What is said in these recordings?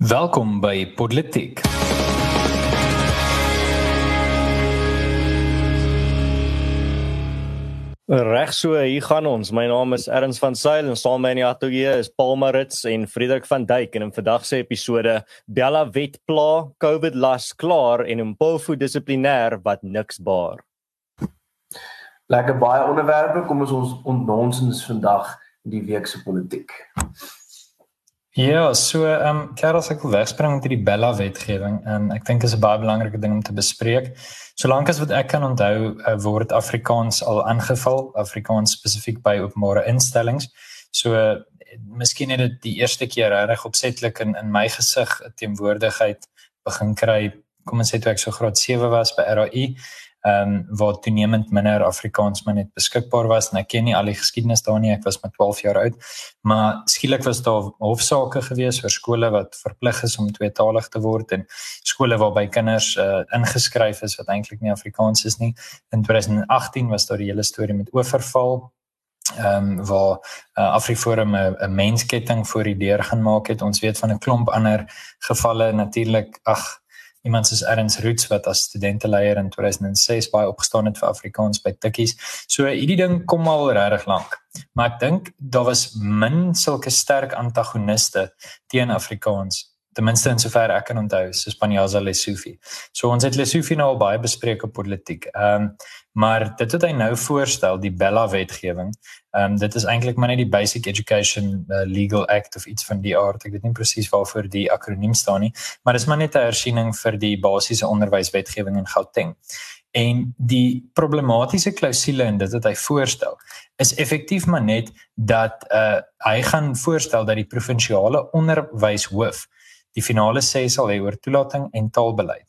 Welkom by Politiek. Reg so, hier gaan ons. My naam is Erns van Sail en saam met my in die ateljee is Paul Marits en Frederik van Duyk en in vandag se episode Bella wet pla, COVID las klaar en 'n pofu dissiplinêr wat niks baar. Lekker baie onderwerpe, kom ons ons ontnonsens vandag in die week se politiek. Ja, so ehm um, Karel sê ek wil wegspring met hierdie Bella wetgewing en ek dink is 'n baie belangrike ding om te bespreek. Solank as wat ek kan onthou, uh, word Afrikaans al aangeval, Afrikaans spesifiek by openbare instellings. So uh, miskien het dit die eerste keer reg opsetlik in in my gesig teenwoordigheid begin kry. Kom ons sê toe ek so graad 7 was by RAI ehm um, waar toenemend minder Afrikaans maar net beskikbaar was. En ek ken nie al die geskiedenis daar nie. Ek was met 12 jaar oud. Maar skielik was daar hofsaake gewees vir skole wat verplig is om tweetalig te word en skole waarby kinders uh, ingeskryf is wat eintlik nie Afrikaans is nie. In 2018 was daar die hele storie met oorval ehm um, waar uh, Afriforum 'n mensketting voor die deur gaan maak het. Ons weet van 'n klomp ander gevalle. Natuurlik ag iemand soos Erns Roots wat as studenteleier in 2006 baie opgestaan het vir Afrikaans by Tikkies. So hierdie ding kom al regtig lank. Maar ek dink daar was min sulke sterk antagoniste teen Afrikaans ten minste in sover ek kan onthou so Spanjaza Lesofie. So ons het Lesofie nou al baie bespreek op politiek. Ehm um, maar dit wat hy nou voorstel die Bella wetgewing, ehm um, dit is eintlik maar net die Basic Education uh, Legal Act of iets van die aard. Ek weet nie presies waarvoor die akroniem staan nie, maar dit is maar net 'n hersiening vir die basiese onderwyswetgewing in Gauteng. En die problematiese klousule in dit wat hy voorstel is effektief maar net dat uh hy gaan voorstel dat die provinsiale onderwyshoof die finale sê sal hê oor toelating en taalbeleid.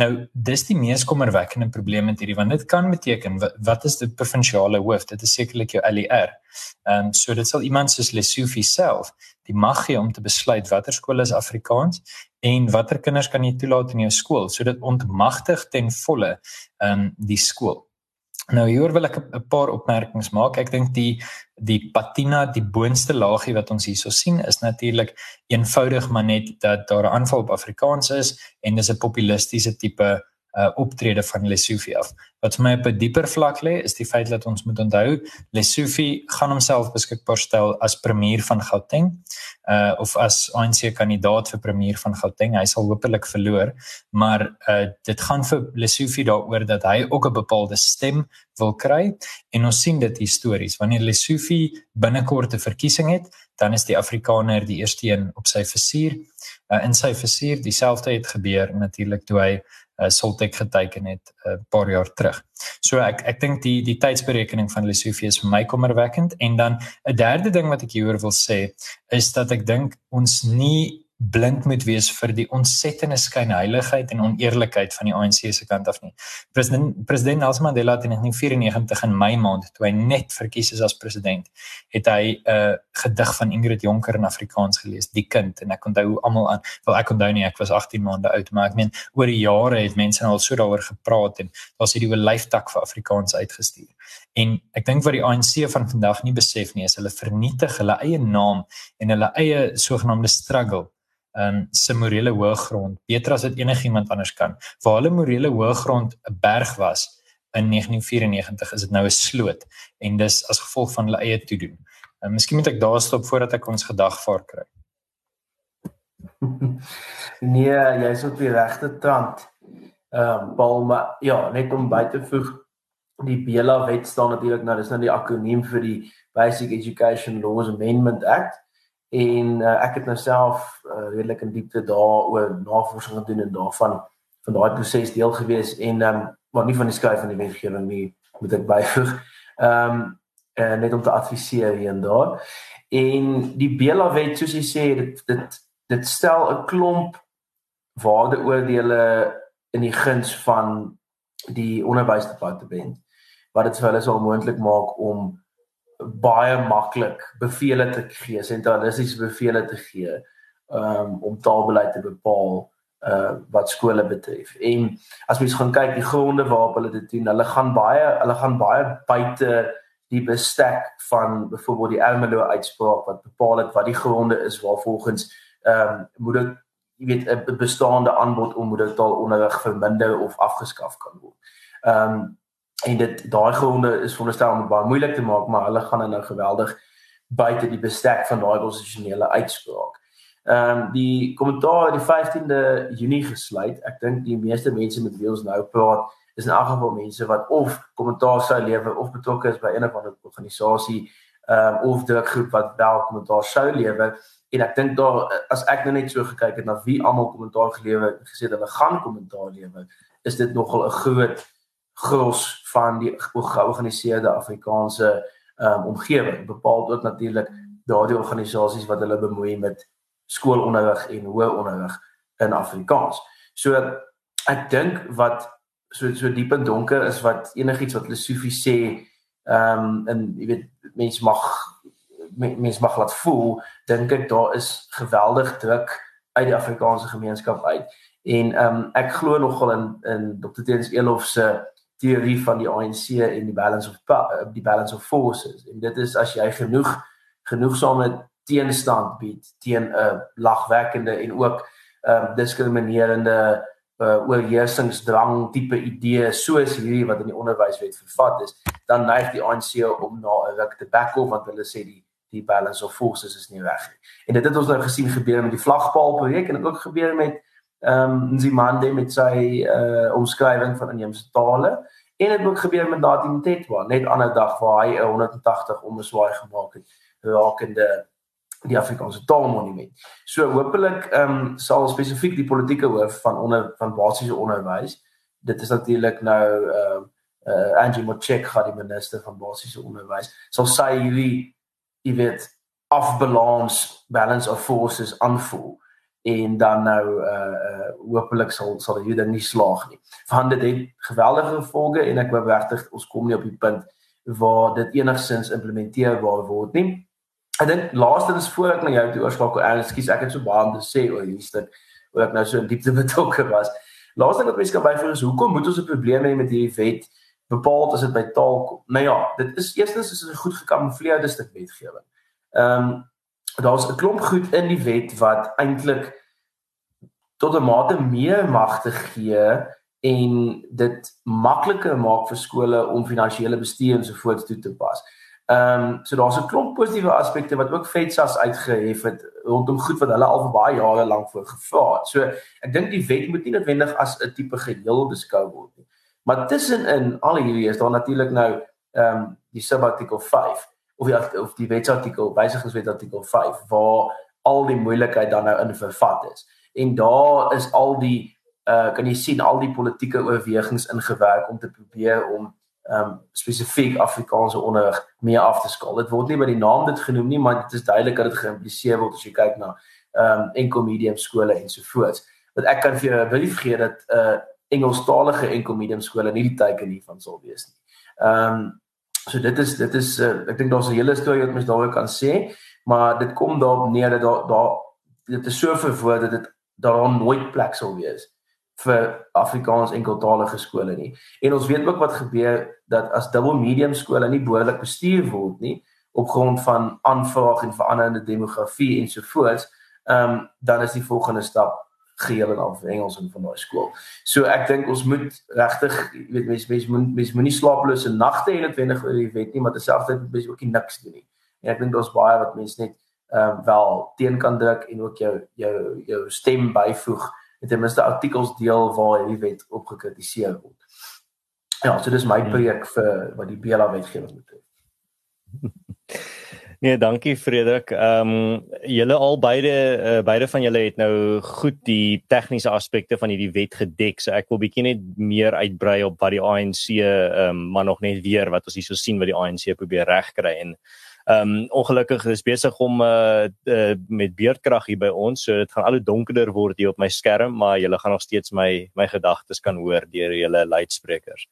Nou, dis die mees kommerwekkende probleem met hierdie want dit kan beteken wat, wat is die provinsiale hoof? Dit is sekerlik jou LER. Ehm um, so dit sal iemand soos Lesofie self die mag gee om te besluit watter skole is Afrikaans en watter kinders kan jy toelaat in jou skool. So dit ontmagtig ten volle ehm um, die skool. Nou hier wil ek 'n paar opmerkings maak. Ek dink die die patina, die boonste laagie wat ons hierso sien is natuurlik eenvoudig maar net dat daar 'n aanval op Afrikaans is en dis 'n populistiese tipe uh optrede van Lesofie af. Wat vir my op 'n dieper vlak lê, is die feit dat ons moet onthou Lesofie gaan homself beskikbaar stel as premier van Gauteng, uh of as ANC kandidaat vir premier van Gauteng. Hy sal hopelik verloor, maar uh dit gaan vir Lesofie daaroor dat hy ook 'n bepaalde stem wil kry en ons sien dit histories. Wanneer Lesofie binnekort 'n verkiesing het, dan is die Afrikaner die eerste een op sy versuur. Uh in sy versuur dieselfde het gebeur natuurlik toe hy uh, Soltech geteken het 'n uh, paar jaar terug. So ek ek dink die die tydsberekening van Lesofie is vir my kommerwekkend. En dan 'n derde ding wat ek hieroor wil sê is dat ek dink ons nie blind moet wees vir die ontsettende skynheiligheid en oneerlikheid van die ANC se kant af nie. President president Nelson Mandela het in 1994 in Mei maand toe hy net verkies is as president, het hy 'n uh, gedig van Ingrid Jonker in Afrikaans gelees, Die kind en ek onthou almal aan, wel ek onthou nie ek was 18 maande oud, maar ek meen oor die jare het mense al so daaroor gepraat en daar's hierdie olyftak vir Afrikaans uitgestuur. En ek dink wat die ANC van vandag nie besef nie is hulle vernietig hulle eie naam en hulle eie sogenaamde struggle um se morele hoëgrond beter as wat enigiemand anders kan. Waar hulle morele hoëgrond 'n berg was in 1994 is dit nou 'n sloot en dis as gevolg van hulle eie toedoen. Um, Miskien moet ek daar stop voordat ek ons gedagvaar kry. nee, jy's op die regte trant. Ehm um, Paul, maar ja, net om by te voeg die Bela wet staan natuurlik nou dis nou die akroniem vir die Basic Education Laws Amendment Act en uh, ek het nou self uh, redelik in diepte daaroor navorsing gedoen en daarvan van daai proses deel gewees en um, maar nie van die skryf van die wetgewing nie moet ek byvoeg. Ehm um, uh, net om te adviseer hier en daar. En die Bela wet soos jy sê dit dit dit stel 'n klomp waardeoordele in die guns van die onderwysdepartement wat dit vir hulle sou moontlik maak om baie maklik bevele te gee, sentralistiese bevele te gee um, om taalbeleid te bepaal uh wat skole betref. En as mens gaan kyk die gronde waarop hulle dit doen, hulle gaan baie hulle gaan baie buite die bestek van byvoorbeeld die Ermelo uitspraak wat bepaal het wat die gronde is waar volgens um, moet dit jy weet 'n bestaande aanbod om moedertaalonderrig verminder of afgeskaf kan word. Um, en dit daai gronde is veronderstel om baie moeilik te maak, maar hulle gaan nou geweldig buite die bestek van daai konstitusionele uitspraak. Ehm um, die kommentaar die 15de Junie gesluit. Ek dink die meeste mense met wie ons nou praat is in elk geval mense wat of kommentaar sou lewer of betrokke is by een of ander organisasie ehm um, of drukgroep wat wel kommentaar sou lewer en ek dink daar as ek nou net so gekyk het na wie almal kommentaar gelewer gesê hulle gaan kommentaar lewer is dit nogal 'n groot gros van die georganiseerde Afrikaanse um, omgewing bepaal ook natuurlik daardie organisasies wat hulle bemoei met skoolonderrig en hoër onderrig in Afrikaans. So ek dink wat so so diep en donker is wat enigiets wat hulle Sofie sê ehm um, en jy weet mense mag mense mag laat voel dink ek daar is geweldig druk uit die Afrikaanse gemeenskap uit en ehm um, ek glo nogal in in Dr. Teens Elof se teorie van die ANC en die balance of die balance of forces en dit is as jy genoeg genoegsame teenstand bied teen 'n uh, lagwekkende en ook ehm um, diskriminerende uh, oorheersingsdrang tipe idee soos hierdie wat in die onderwyswet vervat is, dan neig die ANC om na 'n ruk te back off want hulle sê die die balance of forces is nie reg nie. En dit het ons nou gesien gebeur met die vlagpaal projek en ook gebeur met ehm um, Nzimande met sy uh omskrywing van inheemse tale en dit het ook gebeur met Nadim Tetwa net ander dag waar hy 'n 180 omswaai gemaak het rakende die Afrikaanse taalmonument. So hopelik ehm um, sal spesifiek die politieke hoof van onder van basiese onderwys. Dit is natuurlik nou ehm uh, uh, Angie Motshek gaan die minister van basiese onderwys. Sal sy hierdie jy weet afbalance balance of forces aanvoel en dan nou uh uh hopelik sal sal hierdie ding nie slaag nie. Want dit het geweldige gevolge en ek hoop regtig ons kom nie op die punt waar dit enigsins implementeerbaar word nie. Ek dink laastens voor ek na jou toe oorskakel, ekskuus, ek het so baie om te sê oor hierdie stuk, oor ek nou so in diepte betrokke was. Laastens wat mense kan byvoeg is hoekom moet ons 'n probleem hê met hierdie wet bepaal as dit by taal kom? Nou ja, dit is eerstens is 'n goed gekamoufleerde stuk wetgewing. Ehm um, daar's 'n klomp goed in die wet wat eintlik tot 'n mate meer magte gee en dit makliker maak vir skole om finansiële bestuur en so voort toe te pas. Ehm um, so daar's 'n klomp positiewe aspekte wat ook FETSAS uitgehef het rondom goed wat hulle al vir baie jare lank voor gevra het. So ek dink die wet moet nie noodwendig as 'n tipe geheel beskou word nie. Maar tussenin al hierdie is daar natuurlik nou ehm um, die subartikel 5 of die of die wetsartikel wysigingswet artikel 5 waar al die moeilikheid dan nou in vervat is. En daar is al die uh kan jy sien al die politieke oorwegings ingewerk om te probeer om ehm um, spesifiek Afrikaanse onderrig meer af te skaal. Dit word nie by die naam dit genoem nie, maar dit is duidelik dat dit geïmpliseer word as jy kyk na ehm um, enkel medium skole en so voort. Want ek kan vir jou brief gee dat uh Engelstalige enkel medium skole nie die teiken hiervan sal wees nie. Ehm um, so dit is dit is uh, ek dink daar's 'n hele storie wat mens daaroor kan sê, maar dit kom daarop neer dat daar daar dit is so verwoord dat dit daar nooit plek sal wees vir Afrikaans enkeltalige skole nie. En ons weet ook wat gebeur dat as dubbel medium skole nie behoorlik bestuur word nie op grond van aanvraag en veranderende demografie ensovoorts, ehm um, dan is die volgende stap geheel en al Engels in van daai skool. So ek dink ons moet regtig, jy weet mense mense moet mense moenie slaaplose nagte hê netwendig oor die wet nie, maar terselfdertyd moet mense ook nie niks doen nie. En ek dink daar's baie wat mense net ehm um, wel teen kan druk en ook jou jou jou stem byvoeg en ten minste artikels deel waar hierdie wet op gekritiseer word. Ja, so dis my hmm. preek vir wat die BLA wetgewing betref. Nee, dankie Frederik. Ehm um, julle al beide uh, beide van julle het nou goed die tegniese aspekte van hierdie wet gedek. So ek wil bietjie net meer uitbrei op wat die ANC ehm um, maar nog net weer wat ons hierso sien wat die ANC probeer regkry en Ehm um, ongelukkig is besig om uh, uh met beerdkrag hier by ons, so dit gaan al hoe donkerder word hier op my skerm, maar julle gaan nog steeds my my gedagtes kan hoor deur julle luidsprekers.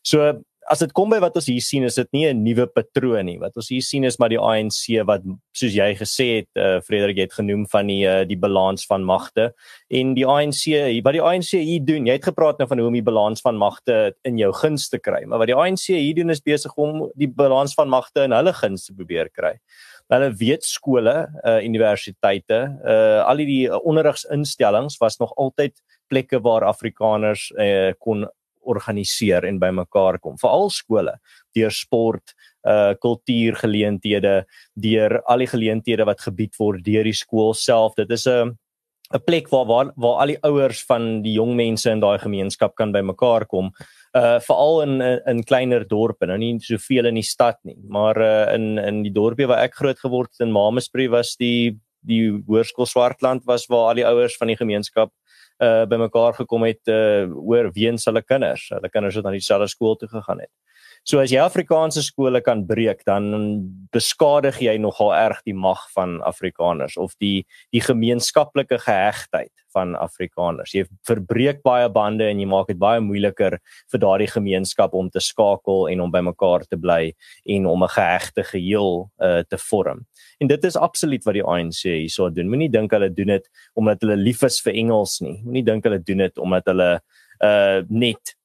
So as dit kom by wat ons hier sien is dit nie 'n nuwe patroon nie. Wat ons hier sien is maar die ANC wat soos jy gesê het, uh, Frederik het genoem van die uh, die balans van magte en die ANC wat die ANC hier doen. Jy het gepraat nou van hoe om die balans van magte in jou guns te kry, maar wat die ANC hier doen is besig om die balans van magte in hulle guns te probeer kry. Hulle weet skole, uh universiteite, uh al die onderrigsinstellings was nog altyd plekke waar Afrikaners uh kon organiseer en bymekaar kom. Veral skole, deur sport, uh kultuurgeleenthede, deur al die geleenthede wat gebied word deur die skool self. Dit is 'n 'n plek waar waar waar al die ouers van die jong mense in daai gemeenskap kan bymekaar kom uh veral in in kleiner dorpe nou nie soveel in die stad nie maar uh in in die dorpie waar ek groot geword het in Mamesbury was die die hoërskool Swartland was waar al die ouers van die gemeenskap uh bymekaar gekom het uh oor weens hulle kinders. Hulle kinders het na dieselfde skool toe gegaan het So as jy Afrikaanse skole kan breek, dan beskadig jy nogal erg die mag van Afrikaners of die die gemeenskaplike gehegtheid van Afrikaners. Jy verbreek baie bande en jy maak dit baie moeiliker vir daardie gemeenskap om te skakel en om bymekaar te bly en om 'n gehegte geheel uh, te vorm. En dit is absoluut wat die ANC hierso doen. Moenie dink hulle doen dit omdat hulle lief is vir Engels nie. Moenie dink hulle doen dit omdat hulle uh net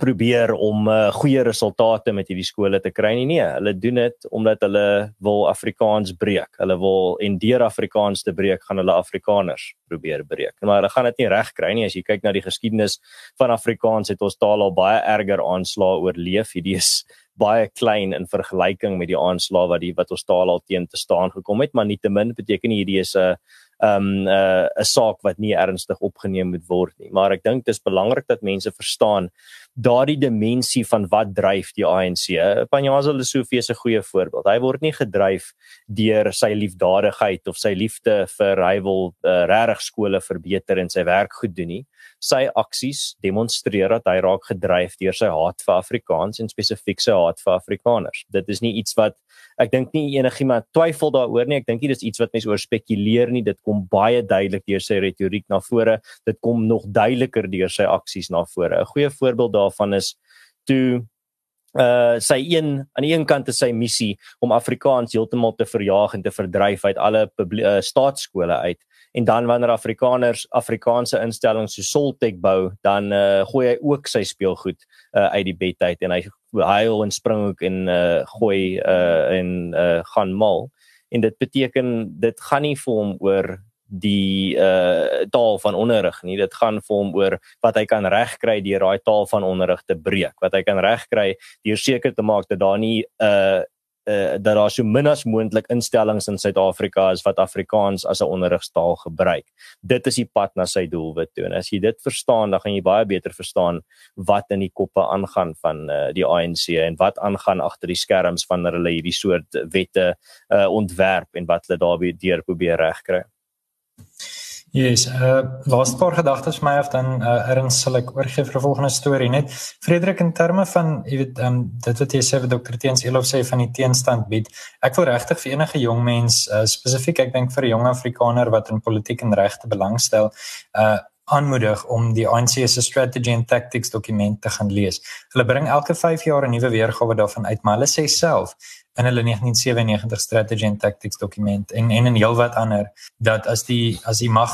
probeer om uh, goeie resultate met hierdie skole te kry nie. Nee, hulle doen dit omdat hulle wil Afrikaans breek. Hulle wil en deur Afrikaans te breek gaan hulle Afrikaners probeer breek. Maar hulle gaan dit nie reg kry nie as jy kyk na die geskiedenis van Afrikaans het ons taal al baie erger aanslae oorleef. Hierdie is baie klein in vergelyking met die aanslae wat die wat ons taal al teen te staan gekom het, maar nietemin beteken hierdie is 'n um 'n uh, 'n saak wat nie ernstig opgeneem moet word nie. Maar ek dink dit is belangrik dat mense verstaan daardie dimensie van wat dryf die ANC. Panyaza Lesofie is 'n goeie voorbeeld. Hy word nie gedryf deur sy liefdadigheid of sy liefde vir hy wil uh, regtig skole verbeter en sy werk goed doen nie. Sy aksies demonstreer dat hy raak gedryf deur sy haat vir Afrikaans en spesifiek sy haat vir Afrikaners. Dit is nie iets wat ek dink nie enigiemand twyfel daaroor nie. Ek dink nie dis iets wat mense oor spekuleer nie. Dit kom baie duidelik deur sy retoriek na vore. Dit kom nog duideliker deur sy aksies na vore. 'n Goeie voorbeeld daarvan is toe uh sy een aan die een kant is sy missie om Afrikaans heeltemal te verjaag en te verdryf uit alle uh, staatskole uit en dan wanneer Afrikaners Afrikaanse instellings so Soltech bou dan uh gooi hy ook sy speelgoed uh uit die bed uit en hy huil en spring ook en uh gooi uh en uh gaan mal. En dit beteken dit gaan nie vir hom oor die uh taal van onderrig nie. Dit gaan vir hom oor wat hy kan regkry deur daai taal van onderrig te breek. Wat hy kan regkry deur seker te maak dat daar nie uh uh dat daar so min as moontlik instellings in Suid-Afrika is wat Afrikaans as 'n onderrigstaal gebruik. Dit is die pad na sy doelwit toe. En as jy dit verstaan, dan gaan jy baie beter verstaan wat in die koppe aangaan van uh die ANC en wat aangaan agter die skerms wanneer hulle hierdie soort wette uh ontwerp en wat hulle daarbey deur probeer regkry. Yes, uh laaste paar gedagtes vir my of dan uh erns sal ek oorgee vir 'n volgende storie net. Frederik in terme van jy weet um dit wat jy sê vir Dr. Teens Elof sê van die teenstand bied. Ek wil regtig vir enige jong mens uh spesifiek ek dink vir 'n jong Afrikaner wat in politiek en regte belangstel, uh aanmoedig om die ANC se strategy and tactics dokument te gaan lees. Hulle bring elke 5 jaar 'n nuwe weergawe daarvan uit, maar hulle sê self in hulle 1997 strategy and tactics dokument en en in heelwat ander dat as die as die mag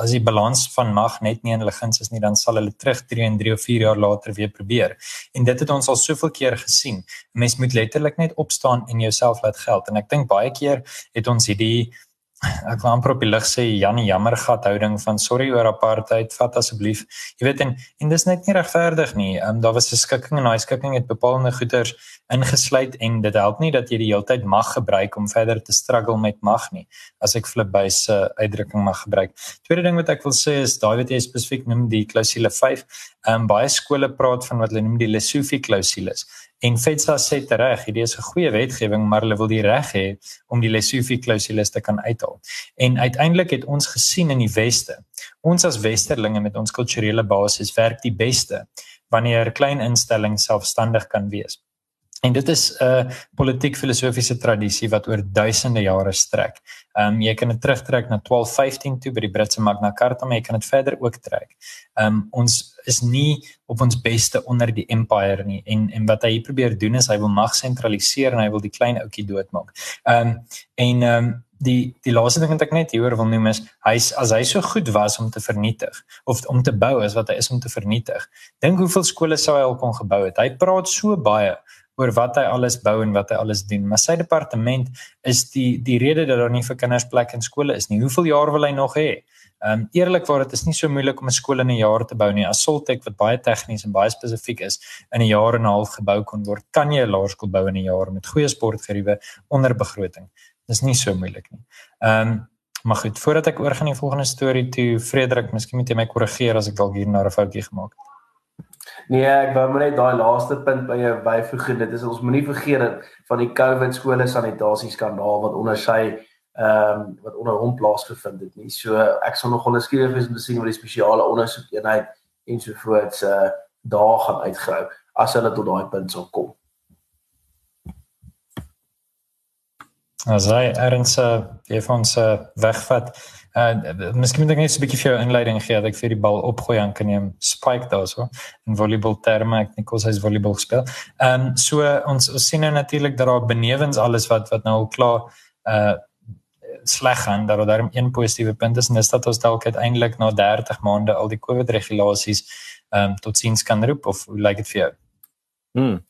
as die balans van mag net nie in hulle guns is nie dan sal hulle terugtreë en 3 of 4 jaar later weer probeer. En dit het ons al soveel keer gesien. Mens moet letterlik net opstaan en jouself laat geld en ek dink baie keer het ons hierdie ek wil amper op die lig sê Janie jammer gat houding van sorry oor apartheid vat asseblief. Jy weet en en dis net nie regverdig nie. Um, daar was 'n skikking en daai skikking het bepaalde goeders ingesluit en dit help nie dat jy die hele tyd mag gebruik om verder te struggle met mag nie as ek flip by se uh, uitdrukking mag gebruik. Tweede ding wat ek wil sê is daai wat jy spesifiek noem die klousule 5 um, baie skole praat van wat hulle noem die Lesofie klousules En FETSA sê reg, hierdie is 'n goeie wetgewing, maar hulle wil die reg hê om die Lesofie klousules te kan uithaal. En uiteindelik het ons gesien in die weste, ons as westerlinge met ons kulturele basis werk die beste wanneer klein instellings selfstandig kan wees. En dit is 'n uh, politiek filosofiese tradisie wat oor duisende jare strek. Ehm um, jy kan dit terugtrek na 1215 toe by die Britse Magna Carta, maar jy kan dit verder ook trek. Ehm um, ons is nie op ons beste onder die empire nie en en wat hy probeer doen is hy wil mag sentraliseer en hy wil die klein ouetjie doodmaak. Ehm um, en ehm um, die die laaste ding wat ek net hieroor wil noem is hy as hy so goed was om te vernietig of om te bou as wat hy is om te vernietig. Dink hoeveel skole sou hy al kon gebou het. Hy praat so baie oor wat hy alles bou en wat hy alles doen. Maar sy departement is die die rede dat daar nie vir kinders plek in skole is nie. Hoeveel jaar wil hy nog hê? Ehm um, eerlikwaar dit is nie so moeilik om 'n skool in 'n jaar te bou nie. As Soltech wat baie tegnies en baie spesifiek is, in 'n jaar en 'n half gebou kon word, kan jy 'n laerskool bou in 'n jaar met goeie sportgeriewe onder begroting. Dis nie so moeilik nie. Ehm um, maar goed, voordat ek oorgaan na die volgende storie toe, Frederik, miskien moet jy my korrigeer as ek dalk hier na 'n foutjie gemaak het. Nee, ek wou net daai laaste punt by jou byvoeg. Dit is ons moenie vergeet dat van die COVID skole sanitasie skandaal wat onder sy ehm um, wat onder hom plaasgevind het nie. So ek sal nog onderskryf is om te sien wat die spesiale ondersoek eenheid ensovoorts uh daar gaan uitgrou as hulle tot daai punt sal kom. As hy erns uh ons uh, wegvat. Uh miskien moet ek net 'n bietjie vir jou inleiding gee dat ek vir die bal opgooi en kan neem spike daarso in volleybal terme ek nie kos hy's volleybal speel. Ehm um, so ons, ons sien nou natuurlik dat daar benewens alles wat wat nou al klaar uh sleg gaan dat daar een positiewe punt is en dis dat ons dalk uiteindelik na 30 maande al die COVID regulasies ehm um, tot siens kan roep of hoe lyk dit vir jou? Hmm.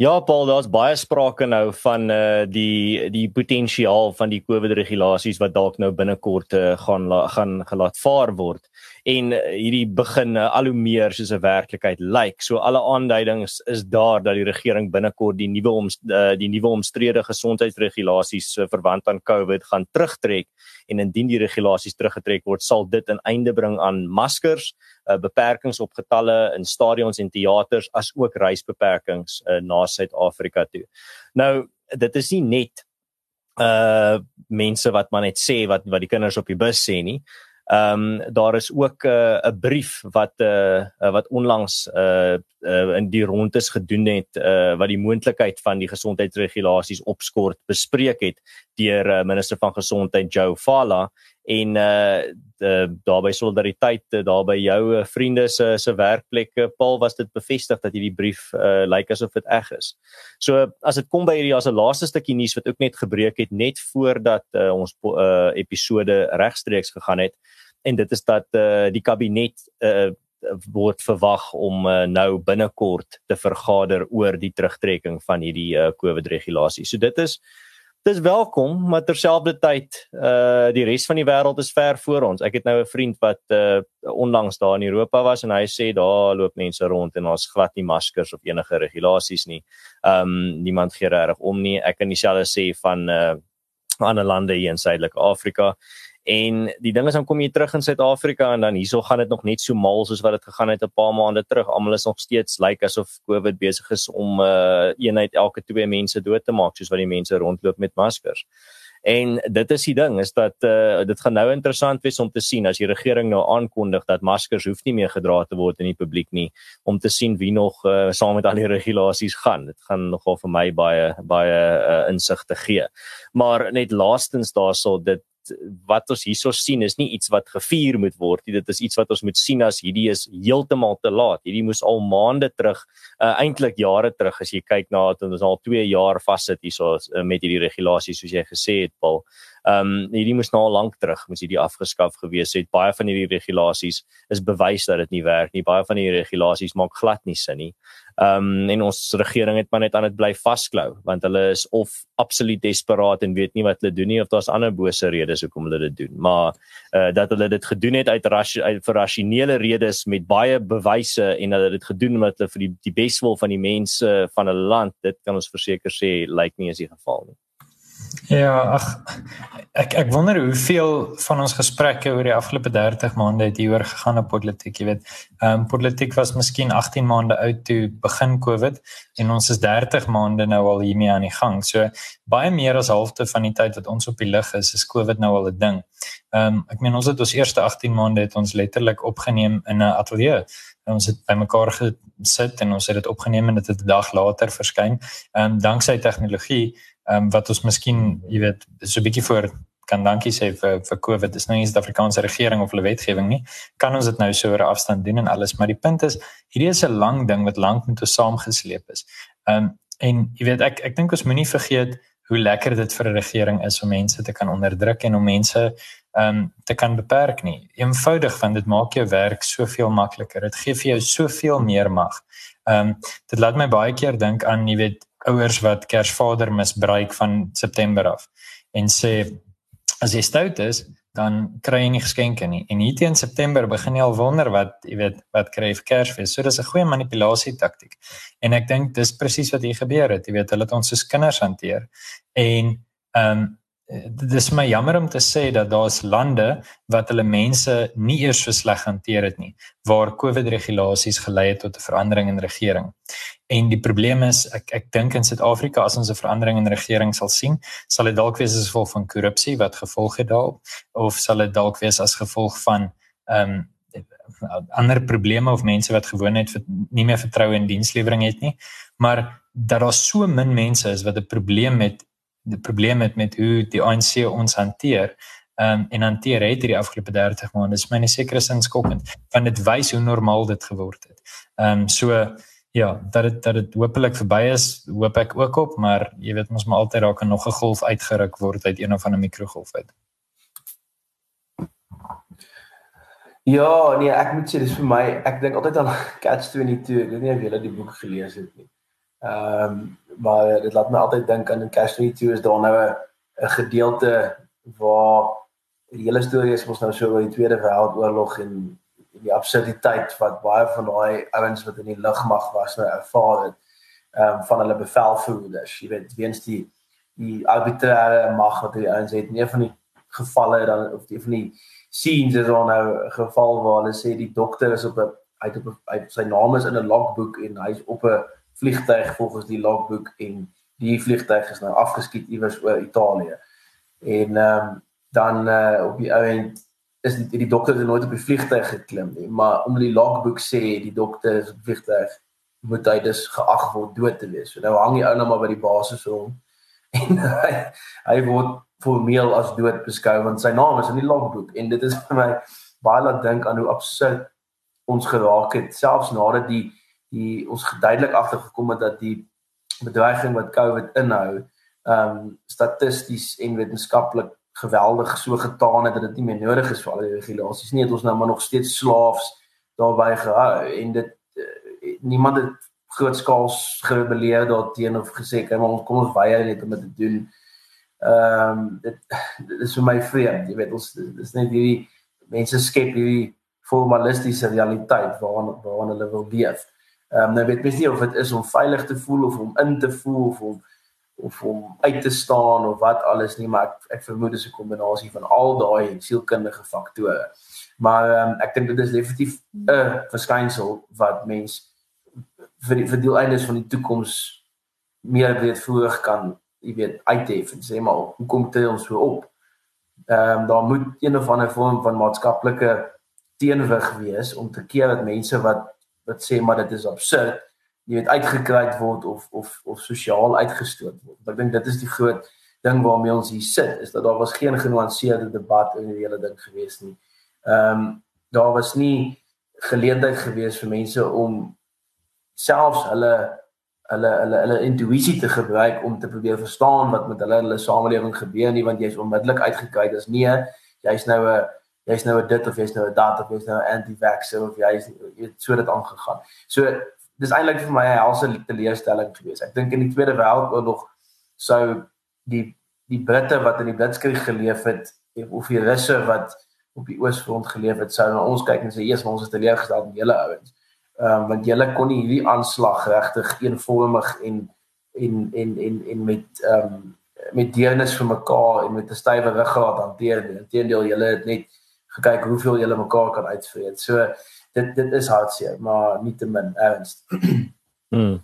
Ja, Paul, daar's baie sprake nou van eh uh, die die potensiaal van die COVID regulasies wat dalk nou binnekort uh, gaan gaan gelaat vaar word en uh, hierdie begin uh, al hoe meer soos 'n werklikheid lyk. Like. So alle aanduidings is daar dat die regering binnekort die nuwe om uh, die nuwe omstrede gesondheidsregulasies verwant aan COVID gaan terugtrek en indien die regulasies teruggetrek word, sal dit 'n einde bring aan maskers, beperkings op getalle in stadions en teaters as ook reisbeperkings na Suid-Afrika toe. Nou, dit is nie net uh mense wat maar net sê wat wat die kinders op die bus sê nie. Ehm um, daar is ook 'n uh, 'n brief wat uh, uh wat onlangs uh, uh in die rondes gedoen het uh wat die moontlikheid van die gesondheidsregulasies opskort bespreek het deur uh, minister van gesondheid Joe Fala en uh daarby solidariteit daarby jou vriende se se werkplekke Paul was dit bevestig dat hierdie brief uh lyk like asof dit reg is. So as dit kom by hierdie as 'n laaste stukkie nuus wat ook net gebreek het net voordat uh, ons uh episode regstreeks gegaan het en dit is dat uh, die kabinet uh, word verwag om uh, nou binnekort te vergader oor die terugtrekking van hierdie uh, COVID regulasie. So dit is dis welkom, maar terselfdertyd uh die res van die wêreld is ver voor ons. Ek het nou 'n vriend wat uh onlangs daar in Europa was en hy sê daar loop mense rond en ons glad nie maskers of enige regulasies nie. Um niemand gee reg om nie. Ek kan dieselfde sê van uh ander lande hier in Suidelike Afrika. En die ding is dan kom jy terug in Suid-Afrika en dan hierso gaan dit nog net so mal soos wat dit gegaan het 'n paar maande terug. Almal is nog steeds lyk like asof COVID besig is om uh eenheid elke twee mense dood te maak soos wat die mense rondloop met maskers. En dit is die ding is dat uh dit gaan nou interessant wees om te sien as die regering nou aankondig dat maskers hoef nie meer gedra te word in die publiek nie om te sien wie nog uh saam met al die regulasies gaan. Dit gaan nogal vir my baie baie uh insig te gee. Maar net laastens daarso dit wat ons hierso sien is nie iets wat gevier moet word nie. Dit is iets wat ons moet sien as hierdie is heeltemal te laat. Hierdie moes al maande terug, uh, eintlik jare terug as jy kyk na dit ons al 2 jaar vassit hierso uh, met hierdie regulasies soos jy gesê het Paul. Ehm um, hierdie moes nou al lank terug moes hierdie afgeskaf gewees het. Baie van hierdie regulasies is bewys dat dit nie werk nie. Baie van hierdie regulasies maak glad nie sin nie. Ehm um, en ons regering het maar net aan dit bly vasklou want hulle is of absoluut desperaat en weet nie wat hulle doen nie of daar's ander bose redes hoekom hulle dit doen. Maar uh, dat hulle dit gedoen het uit, uit vir rasionele redes met baie bewyse en hulle dit gedoen omdat hulle vir die die beswil van die mense van 'n land, dit kan ons verseker sê lyk nie as die geval nie. Ja, ag ek ek wonder hoeveel van ons gesprekke oor die afgelope 30 maande het hieroor gegaan op politiek, jy weet. Ehm um, politiek was miskien 18 maande oud toe begin Covid en ons is 30 maande nou al hiermee aan die gang. So baie meer as halfte van die tyd wat ons op die lig is, is Covid nou al 'n ding. Ehm um, ek meen ons het ons eerste 18 maande het ons letterlik opgeneem in 'n ateljee. Ons het bymekaar gesit en ons het dit opgeneem en dit het 'n dag later verskyn. Ehm um, danksy tegnologie ehm um, wat ons miskien, jy weet, so 'n bietjie voor kan dankie sê vir vir COVID. Dis nou nie die Suid-Afrikaanse regering of hulle wetgewing nie. Kan ons dit nou so oor afstand doen en alles, maar die punt is hierdie is 'n lang ding wat lank met ons saamgesleep is. Ehm um, en jy weet ek ek dink ons moenie vergeet hoe lekker dit vir 'n regering is om mense te kan onderdruk en om mense ehm um, te kan beperk nie. Eenvoudig want dit maak jou werk soveel makliker. Dit gee vir jou soveel meer mag. Ehm um, dit laat my baie keer dink aan jy weet ouers wat Kersvader misbruik van September af en sê as jy stout is dan kry jy nie geskenke nie. En hier teen September begin jy al wonder wat jy weet wat kry vir Kersfees. So dis 'n goeie manipulasie taktik. En ek dink dis presies wat hier gebeur het. Jy weet hulle het ons soos kinders hanteer. En ehm um, dit is my jammer om te sê dat daar's lande wat hulle mense nie eers so sleg hanteer het nie waar COVID regulasies gelei het tot 'n verandering in regering. En die probleem is ek ek dink in Suid-Afrika as ons 'n verandering in regering sal sien, sal dit dalk wees as gevolg van korrupsie wat gevolg het daarop of sal dit dalk wees as gevolg van ehm um, ander probleme of mense wat gewoon net nie meer vertroue in dienslewering het nie. Maar dat daar so min mense is wat 'n probleem met die probleem met met hoe die ANC ons hanteer um, en hanteer het hierdie afgelope 30 maande is myne sekere sin skokkend want dit wys hoe normaal dit geword het. Ehm um, so ja, dat dit dat dit hopelik verby is, hoop ek ook op, maar jy weet ons moet altyd raak en nog 'n golf uitgeruk word uit een of ander mikrogolf uit. Ja, nee, ek moet sê dis vir my, ek dink altyd aan Catch 22. Ek weet nie of julle die boek gelees het nie. Ehm um, maar dit laat my altyd dink aan Catch 22 is daar nou 'n gedeelte waar die hele storie is mos nou so oor die Tweede Wêreldoorlog en die absurditeit wat baie van daai ouens wat in die lugmag was nou ervaar het ehm um, van hulle bevelvoerders. Jy weet, weens die die arbitrêre mag wat die ouens het, nie van die gevalle dan of die van die scenes is on nou 'n geval waar hulle sê die dokter is op 'n uit op 'n sy naam is in 'n logboek en hy's op 'n vliegtyg volgens die logboek en die vliegtyg is nou afgeskiet iewers oor Italië. En ehm um, dan uh, op die ou end is die, die dokter het nooit op die vliegtyg geklim nie, maar omdat die logboek sê die dokter is op vliegtyg moet hy dus geag word dood te wees. So nou hang die ou nou maar by die basis rond en hy, hy word formeel as dood beskou want sy naam is in die logboek. En dit is vir my baie laat dink aan hoe absurd ons geraak het. Selfs nadat die die ons geduidelik agtergekom het dat die bedreiging wat COVID inhou ehm um, statisties en wetenskaplik geweldig so getaan het dat dit nie meer nodig is vir al die regulasies nie. Het ons nou maar nog steeds slaafs daarbey gehou en dit uh, niemand het grootskaals gerebelleer daarteen of gesê maar ons kom ons weier net om dit te doen. Ehm um, dit, dit is vir my vreemd. Jy weet ons dis net hierdie mense skep hierdie formalistiese realiteit waarna waarna hulle wil leef. Ehm um, nou weet mens nie of dit is om veilig te voel of om in te voel of om of om uit te staan of wat alles nie maar ek ek vermoed dit is 'n kombinasie van al daai sielkundige faktore. Maar um, ek dink dit is definitief 'n verskynsel wat mens vir die vir die eindes van die toekoms meer weet vroeg kan, jy weet, uithef en sê maar hoe kom dit ons so op? Ehm um, daar moet een of ander vorm van maatskaplike teenwig wees om te keer dat mense wat wat sê maar dit is absurd jy weet uitgekruid word of of of sosiaal uitgestoot word. Ek dink dit is die groot ding waarmee ons hier sit is dat daar was geen genuanceerde debat in die hele ding gewees nie. Ehm um, daar was nie geleentheid gewees vir mense om selfs hulle hulle hulle hulle intuïsie te gebruik om te probeer verstaan wat met hulle hulle samelewing gebeur nie want jy's onmiddellik uitgekruid as nee, jy's nou 'n jy's nou 'n dit of jy's nou 'n dat of jy's nou 'n anti-vaxxer of jy's jy het so dit aangegaan. So dis eintlik vir my 'n helse teleurstelling geweest. Ek dink in die Tweede Wêreldoorlog sou die die Britte wat in die Blitskrieg geleef het of die Russe wat op die Oosfront geleef het, sou na ons kyk en sê, "Jesus, ons is teleurgestel met julle ouens." Ehm um, want julle kon nie hierdie aanslag regtig eenvormig en en en en en met ehm um, met deernis vir mekaar en met 'n stywe ruggraat hanteer nie. Inteendeel, julle het net gekyk hoeveel julle mekaar kan uitvreet. So dit dit is hartseer, maar nie te min erns. hmm.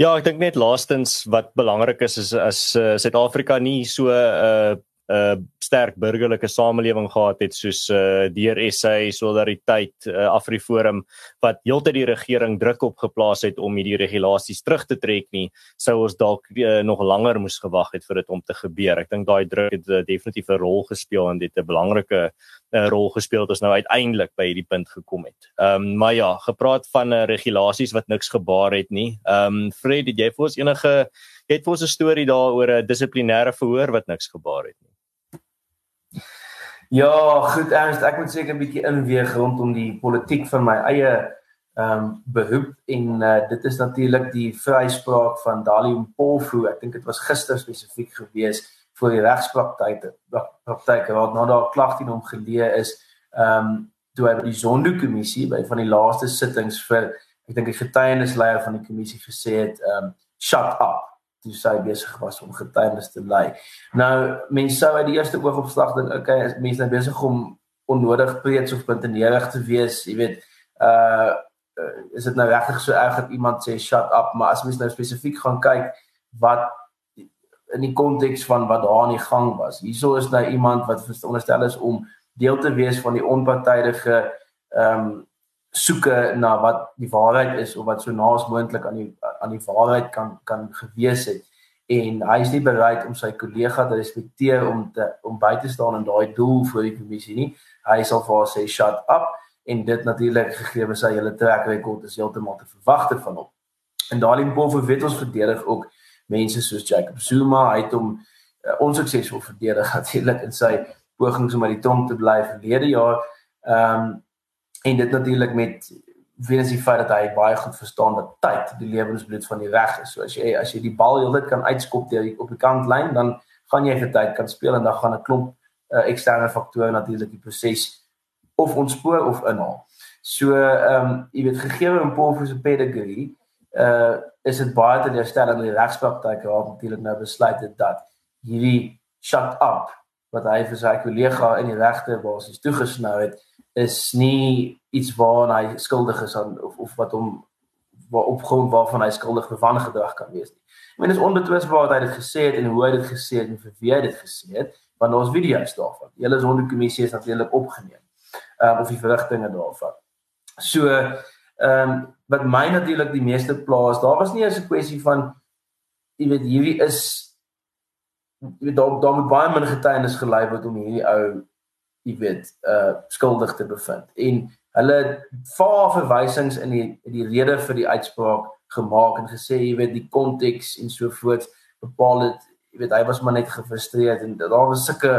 Ja, ek dink net laastens wat belangrik is is as uh, Suid-Afrika nie so 'n uh, 'n uh, sterk burgerlike samelewing gehad het soos uh, deur SA Solidariteit uh, Afriforum wat heeltyd die regering druk op geplaas het om hierdie regulasies terug te trek nie sou ons dalk uh, nog langer moes gewag het vir dit om te gebeur. Ek dink daai druk het uh, definitief 'n rol gespeel en dit 'n belangrike uh, rol gespeel het ons nou uiteindelik by hierdie punt gekom het. Ehm um, maar ja, gepraat van uh, regulasies wat niks gebaar het nie. Ehm um, Fred, het jy vir ons enige het vir ons 'n storie daaroor 'n dissiplinêre verhoor wat niks gebaar het nie? Ja, goed Ernst, ek moet seker 'n bietjie inweeg rondom die politiek van my eie ehm um, beroep en uh, dit is natuurlik die vryspraak van Dali Mpofu. Ek dink dit was gister spesifiek gewees vir die regspraktyke praktyke wat nou daar klag teen hom geleë is. Ehm um, toe hy by die Zondo-kommissie by van die laaste sittings vir ek dink die getuienisleier van die kommissie gesê het ehm um, shut up toe sy besig was om getuienis te lei. Nou mense sou uit die eerste oogopslag dink okay, is mense nou besig om onnodig preets of puntenerig te wees, jy weet, uh is dit nou regtig so erg dat iemand sê shut up, maar as mens nou spesifiek gaan kyk wat in die konteks van wat daar aan die gang was. Hierso is nou iemand wat veronderstel is om deel te wees van die onpartydige ehm um, soeke na wat die waarheid is of wat so naas moontlik aan die aan die waarheid kan kan gewees het en hy is nie bereid om sy kollega te respekteer om te om by te staan in daai doel vir die kommissie nie. Hy sal vir haar sê shut up en dit natuurlik gegee sy hele trek rekord is heeltemal te verwagte van hom. En daai Limpopo weet ons verdedig ook mense soos Jacob Zuma, het hom uh, onsuksesvol verdedig natuurlik in sy pogings om uit die tronk te bly verlede jaar. Ehm um, en dit natuurlik met weens die feit dat hy baie goed verstaan dat tyd die lewensbloed van die reg is. So as jy as jy die bal heeltyd kan uitskop deur op die kantlyn, dan gaan jy vir tyd kan speel en dan gaan 'n klomp uh, eksterne faktore natuurlik die proses of ontspoor of inhaal. So ehm um, jy weet gegee in Paul se pedigree, uh is dit baie teleurstellend dat die regspraktyk raad natuurlik nou besluit het dat hierdie shut up wat hy vir sy kollega in die regte basis toegesnou het is nie iets waarna hy skuldig is aan of of wat hom waar op grond waarvan hy skuldig bevan gedrag kan wees nie. Ek meen dit is onbetwisbaar dat hy dit gesê het en hoe hy dit gesê het en vir wie hy dit gesê het, want daar's video's daarvan. Die hele sondekommissie is natuurlik opgeneem. Ehm um, of die verrigtinge daarvan. So ehm um, wat my natuurlik die meeste plaas, daar was nie eens 'n kwessie van jy weet hierdie is jy weet daar daar moet baie min getuienis gelei word om hierdie ou jy weet uh skuldig te bevind. En hulle vaar verwysings in die die rede vir die uitspraak gemaak en gesê jy weet die konteks en so voort bepaal dit jy weet hy was maar net gefrustreerd en daar was sulke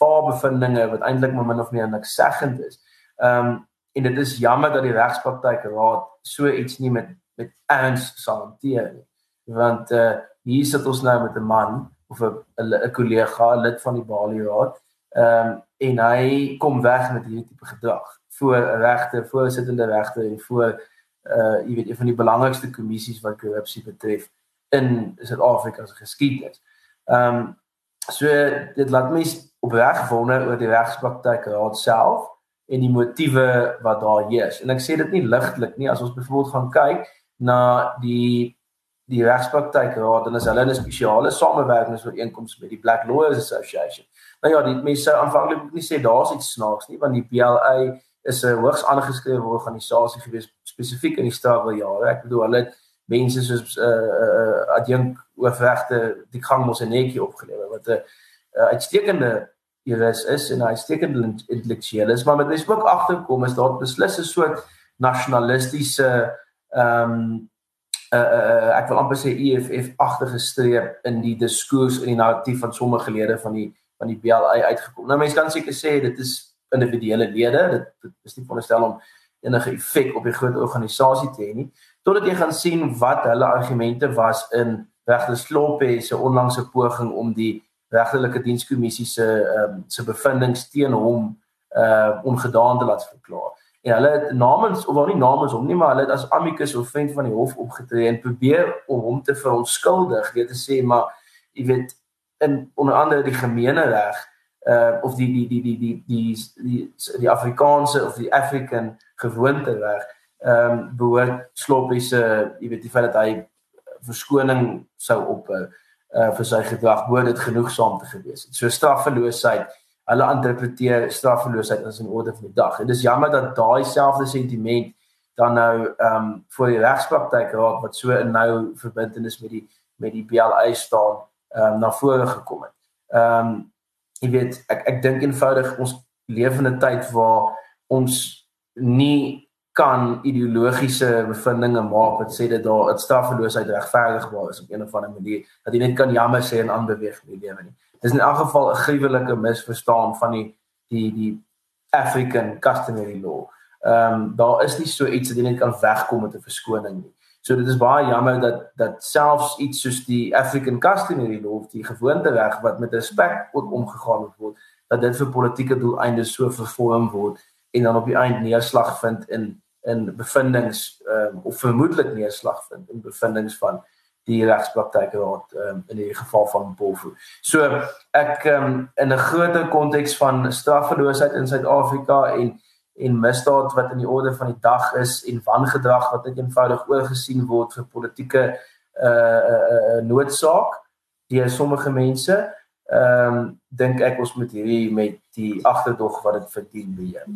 vaar bevindinge wat eintlik maar min of meer niks seggend is. Ehm um, en dit is jammer dat die regspraktyk raad so iets nie met met erns sal hanteer nie. Want uh hier sit ons nou met 'n man of 'n 'n kollega, lid van die Bali Raad. Ehm um, en hy kom weg met hierdie tipe gedrag voor regte, voorsittende regte en voor uh jy weet een van die belangrikste kommissies wat korrupsie betref in Suid-Afrika se geskiedenis. Ehm um, so dit laat my opreg wonder oor die regspraktyk raad self en die motiewe wat daar heers. En ek sê dit nie ligtelik nie as ons byvoorbeeld gaan kyk na die die regspraktyk raad en as hulle 'n spesiale samewerkingsooreenkoms met die Black Lawyers Association. Nou ja, die mense sou aanvanklik nie sê daar's iets snaaks nie want die PLA is 'n hoogs aangeskrewe organisasie gewees spesifiek in die struggle jare. Ek bedoel hulle het mense soos uh uh adjunk oorregte die gang mos 'n netjie opgelewer wat 'n uh, uitstekende juris is en hy uitstekende intellektueel is, maar met mens ook agterkom is daar beslis 'n soort nasionalistiese ehm um, uh, uh ek wil amper sê EFF agtige streep in die diskurs en die narratief van sommige lede van die van die BLA uitgekom. Nou mense kan seker sê dit is individuele lede, dit, dit is nie veronderstel om enige effek op die groot organisasie te hê nie. Totdat jy gaan sien wat hulle argumente was in regte Sloppe se onlangse poging om die regterlike dienskommissie se um, se bevindinge teen hom uh ongedaan te laat verklaar. En hulle het namens of wel nie namens hom nie, maar hulle het as amicus of vriend van die hof opgetree en probeer om hom te verontskuldig, deur te sê maar jy weet in onder andere die gemeenereg uh ehm, of die die die die die die die, die Afrikaanse of die African gewoonte reg ehm um, behoort sloppies uh jy weet die feit dat hy verskoning sou ophou. Uh vir sy gedrag behoort dit genoegsaam te gewees het. So straffeloosheid hulle interpreteer straffeloosheid as 'n orde van die dag. En dis jammer dat daai selfde sentiment dan nou ehm um, voor die regspraktyk raak wat so 'n nou verbintenis met die met die BLA staan ehm um, na vore gekom het. Ehm um, jy weet ek ek dink eenvoudig ons leef in 'n tyd waar ons nie kan ideologiese bevindinge maak wat sê dat daar 'n straffeloosheid regverdigbaar is op een of ander manier dat jy net kan jammer sê en aanbeweeg in die lewe nie. Dis in elk geval 'n gruwelike misverstaan van die die die African customary law. Ehm um, daar is nie so iets dat jy net kan wegkom met 'n verskoning nie. So dit is baie jammer dat dat selfs iets soos die African Customary Law, die gewoontereg wat met respek ook omgegaan word, dat dit vir politieke doeleindes so vervorm word en dan op die eind neerslag vind in in bevindinge ehm um, of vermoedelik neerslag vind in bevindinge van die regspraktyke wat ehm um, in die geval van Bolfo. So ek ehm um, in 'n groter konteks van straffeloosheid in Suid-Afrika en en misdaad wat in die orde van die dag is en wangedrag wat net eenvoudig oorgesien word vir politieke uh uh, uh noodsaak deur sommige mense ehm um, dink ek ons moet hierdie met die agterdog wat dit verdien beheer.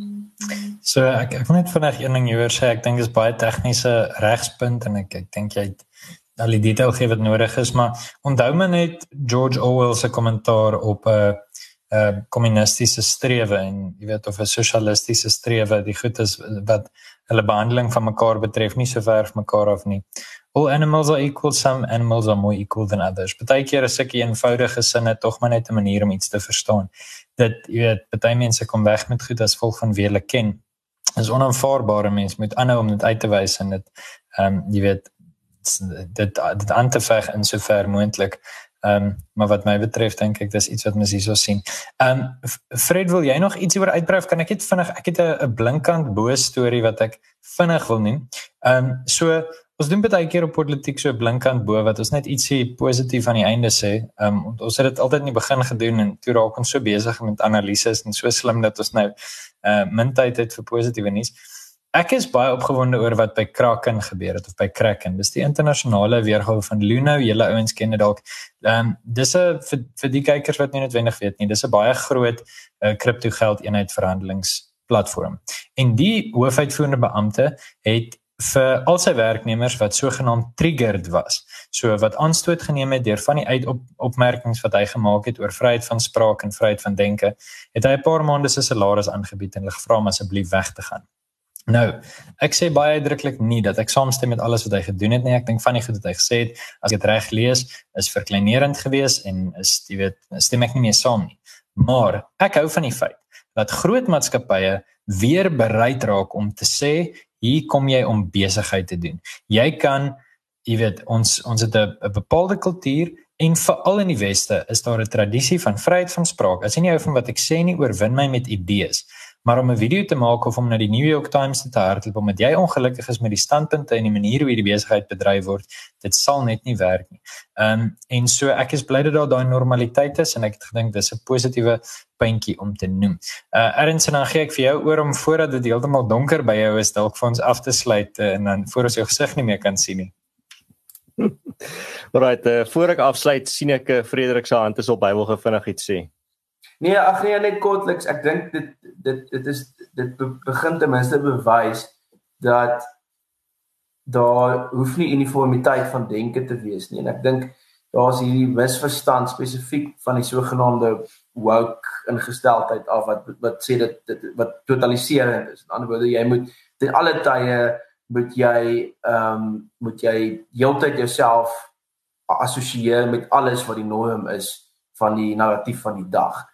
So ek ek wil net vinnig een ding hieroor sê ek dink dit is baie tegniese regspunt en ek ek dink jy het al die detail gee wat nodig is maar onthou maar net George Orwell se kommentaar op 'n uh, 'n uh, kommunistiese strewe en jy weet of 'n sosialistiese strewe die goed is wat hulle behandeling van mekaar betref nie so ver van mekaar af nie. All animals are equal some animals are more equal than others. Partykeer is sulke eenvoudige sinne tog maar net 'n manier om iets te verstaan. Dit jy weet party mense kom weg met goed as volg van wie hulle ken. Is onaanvaarbare mense moet aanhou om dit uit te wys en dit ehm um, jy weet dit dit aan te veg in sover moontlik. Ehm um, maar wat my betref dink ek dis iets wat mens hierso sien. Ehm um, Fred wil jy nog iets oor uitbrei kan ek net vinnig ek het 'n 'n blinkkant bo storie wat ek vinnig wil noem. Ehm um, so ons doen baie keer op politiek so 'n blinkkant bo wat ons net ietsie positief aan die einde sê. Ehm um, ons het dit altyd in die begin gedoen en toe raak ons so besig met analises en so slim dat ons nou eh uh, min tyd het vir positiewe nuus. Ek is baie opgewonde oor wat by Kraken gebeur het of by Kraken. Dis die internasionale weergawe van Luno. Julle ouens ken dit dalk. Ehm dis 'n vir, vir die kykers wat nie noodwendig weet nie, dis 'n baie groot uh, kripto geld eenheid verhandelingsplatform. En die hoofuitvoerende beampte het vir al sy werknemers wat sogenaamd triggered was, so wat aanstoot geneem het deur van die uitopmerkings wat hy gemaak het oor vryheid van spraak en vryheid van denke, het hy 'n paar maande se salaris aangebied en hulle gevra om asseblief weg te gaan. Nou, ek sê baie uitdruklik nie dat ek saamstem met alles wat hy gedoen het nie. Ek dink van die goed wat hy gesê het, as ek dit reg lees, is verkleinerend geweest en is jy weet, stem ek nie meer saam nie. Maar ek hou van die feit dat groot maatskappye weer bereid raak om te sê, hier kom jy om besigheid te doen. Jy kan jy weet, ons ons het 'n bepaalde kultuur en veral in die weste is daar 'n tradisie van vryheid van spraak. As jy nie hou van wat ek sê nie, oorwin my met idees maar om 'n video te maak of om na die New York Times te hardloop omdat jy ongelukkig is met die standpunte en die manier hoe die besigheid bedryf word, dit sal net nie werk nie. Ehm um, en so ek is bly dat daar daai normaliteit is en ek het gedink dis 'n positiewe puntjie om te noem. Uh Erns en dan gee ek vir jou oor om voordat dit heeltemal donker by jou is dalk vir ons af te sluit uh, en dan voor ons jou gesig nie meer kan sien nie. Right, uh, voor ek afsluit sien ek uh, Frederik se hand is op Bybel gevinnig iets sê. Nee, ag nee, net kortliks. Ek dink dit dit dit is dit begin ten minste bewys dat daar hoef nie uniformiteit van denke te wees nie. En ek dink daar's hierdie misverstand spesifiek van die sogenaamde woke ingesteldheid af wat wat sê dit, dit wat totaliserend is. In ander woorde, jy moet ten alle tye moet jy ehm um, moet jy heeltyd jouself assosieer met alles wat die norm is van die narratief van die dag.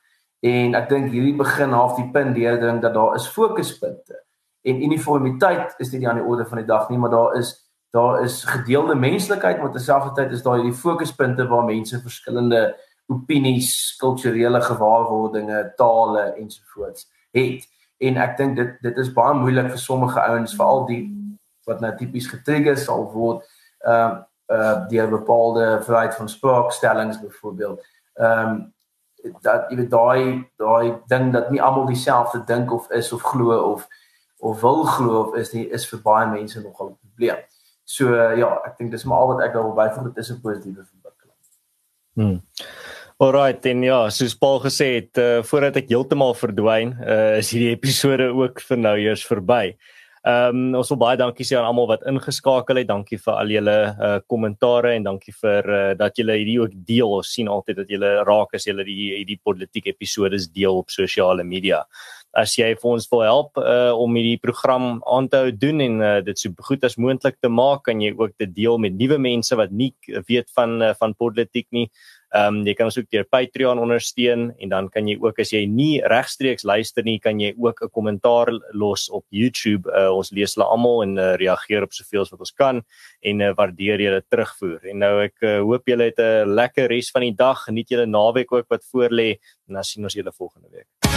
En ek dink hierdie begin half die punt deurdring dat daar is fokuspunte. En uniformiteit is nie aan die orde van die dag nie, maar daar is daar is gedeelde menslikheid, maar terselfdertyd is daar hierdie fokuspunte waar mense verskillende opinies, kulturele gewaarwordinge, tale ensovoorts het. En ek dink dit dit is baie moeilik vir sommige ouens, veral die wat nou tipies getrigger sal word, ehm uh, uh deur bepaalde vryheid van spraakstellings byvoorbeeld. Ehm um, dat jy weet daai daai ding dat nie almal dieselfde dink of is of glo of of wil glo of is nie is vir baie mense nogal 'n probleem. So ja, ek dink dis maar al wat ek daar wil byvoeg dit is 'n positiewe ontwikkeling. Hmm. Alright, en ja, soos Paul gesê het, uh, voordat ek heeltemal verdwyn, uh, is hierdie episode ook vir nou eers verby. Ehm um, ons wil baie dankie sê aan almal wat ingeskakel het. Dankie vir al julle uh kommentare en dankie vir uh, dat julle hierdie ook deel. Ons sien altyd dat julle raak as julle die hierdie politiek episode deel op sosiale media. As jy vir ons wil help uh om hierdie program aan te hou doen en uh, dit so goed as moontlik te maak, kan jy ook dit deel met nuwe mense wat nie weet van uh, van politiek nie Ehm um, jy kan ons ook deur Patreon ondersteun en dan kan jy ook as jy nie regstreeks luister nie, kan jy ook 'n kommentaar los op YouTube. Uh, ons lees hulle almal en uh, reageer op soveel as wat ons kan en uh, waardeer julle terugvoer. En nou ek uh, hoop julle het 'n lekker res van die dag. Geniet julle naweek ook wat voorlê en dan sien ons julle volgende week.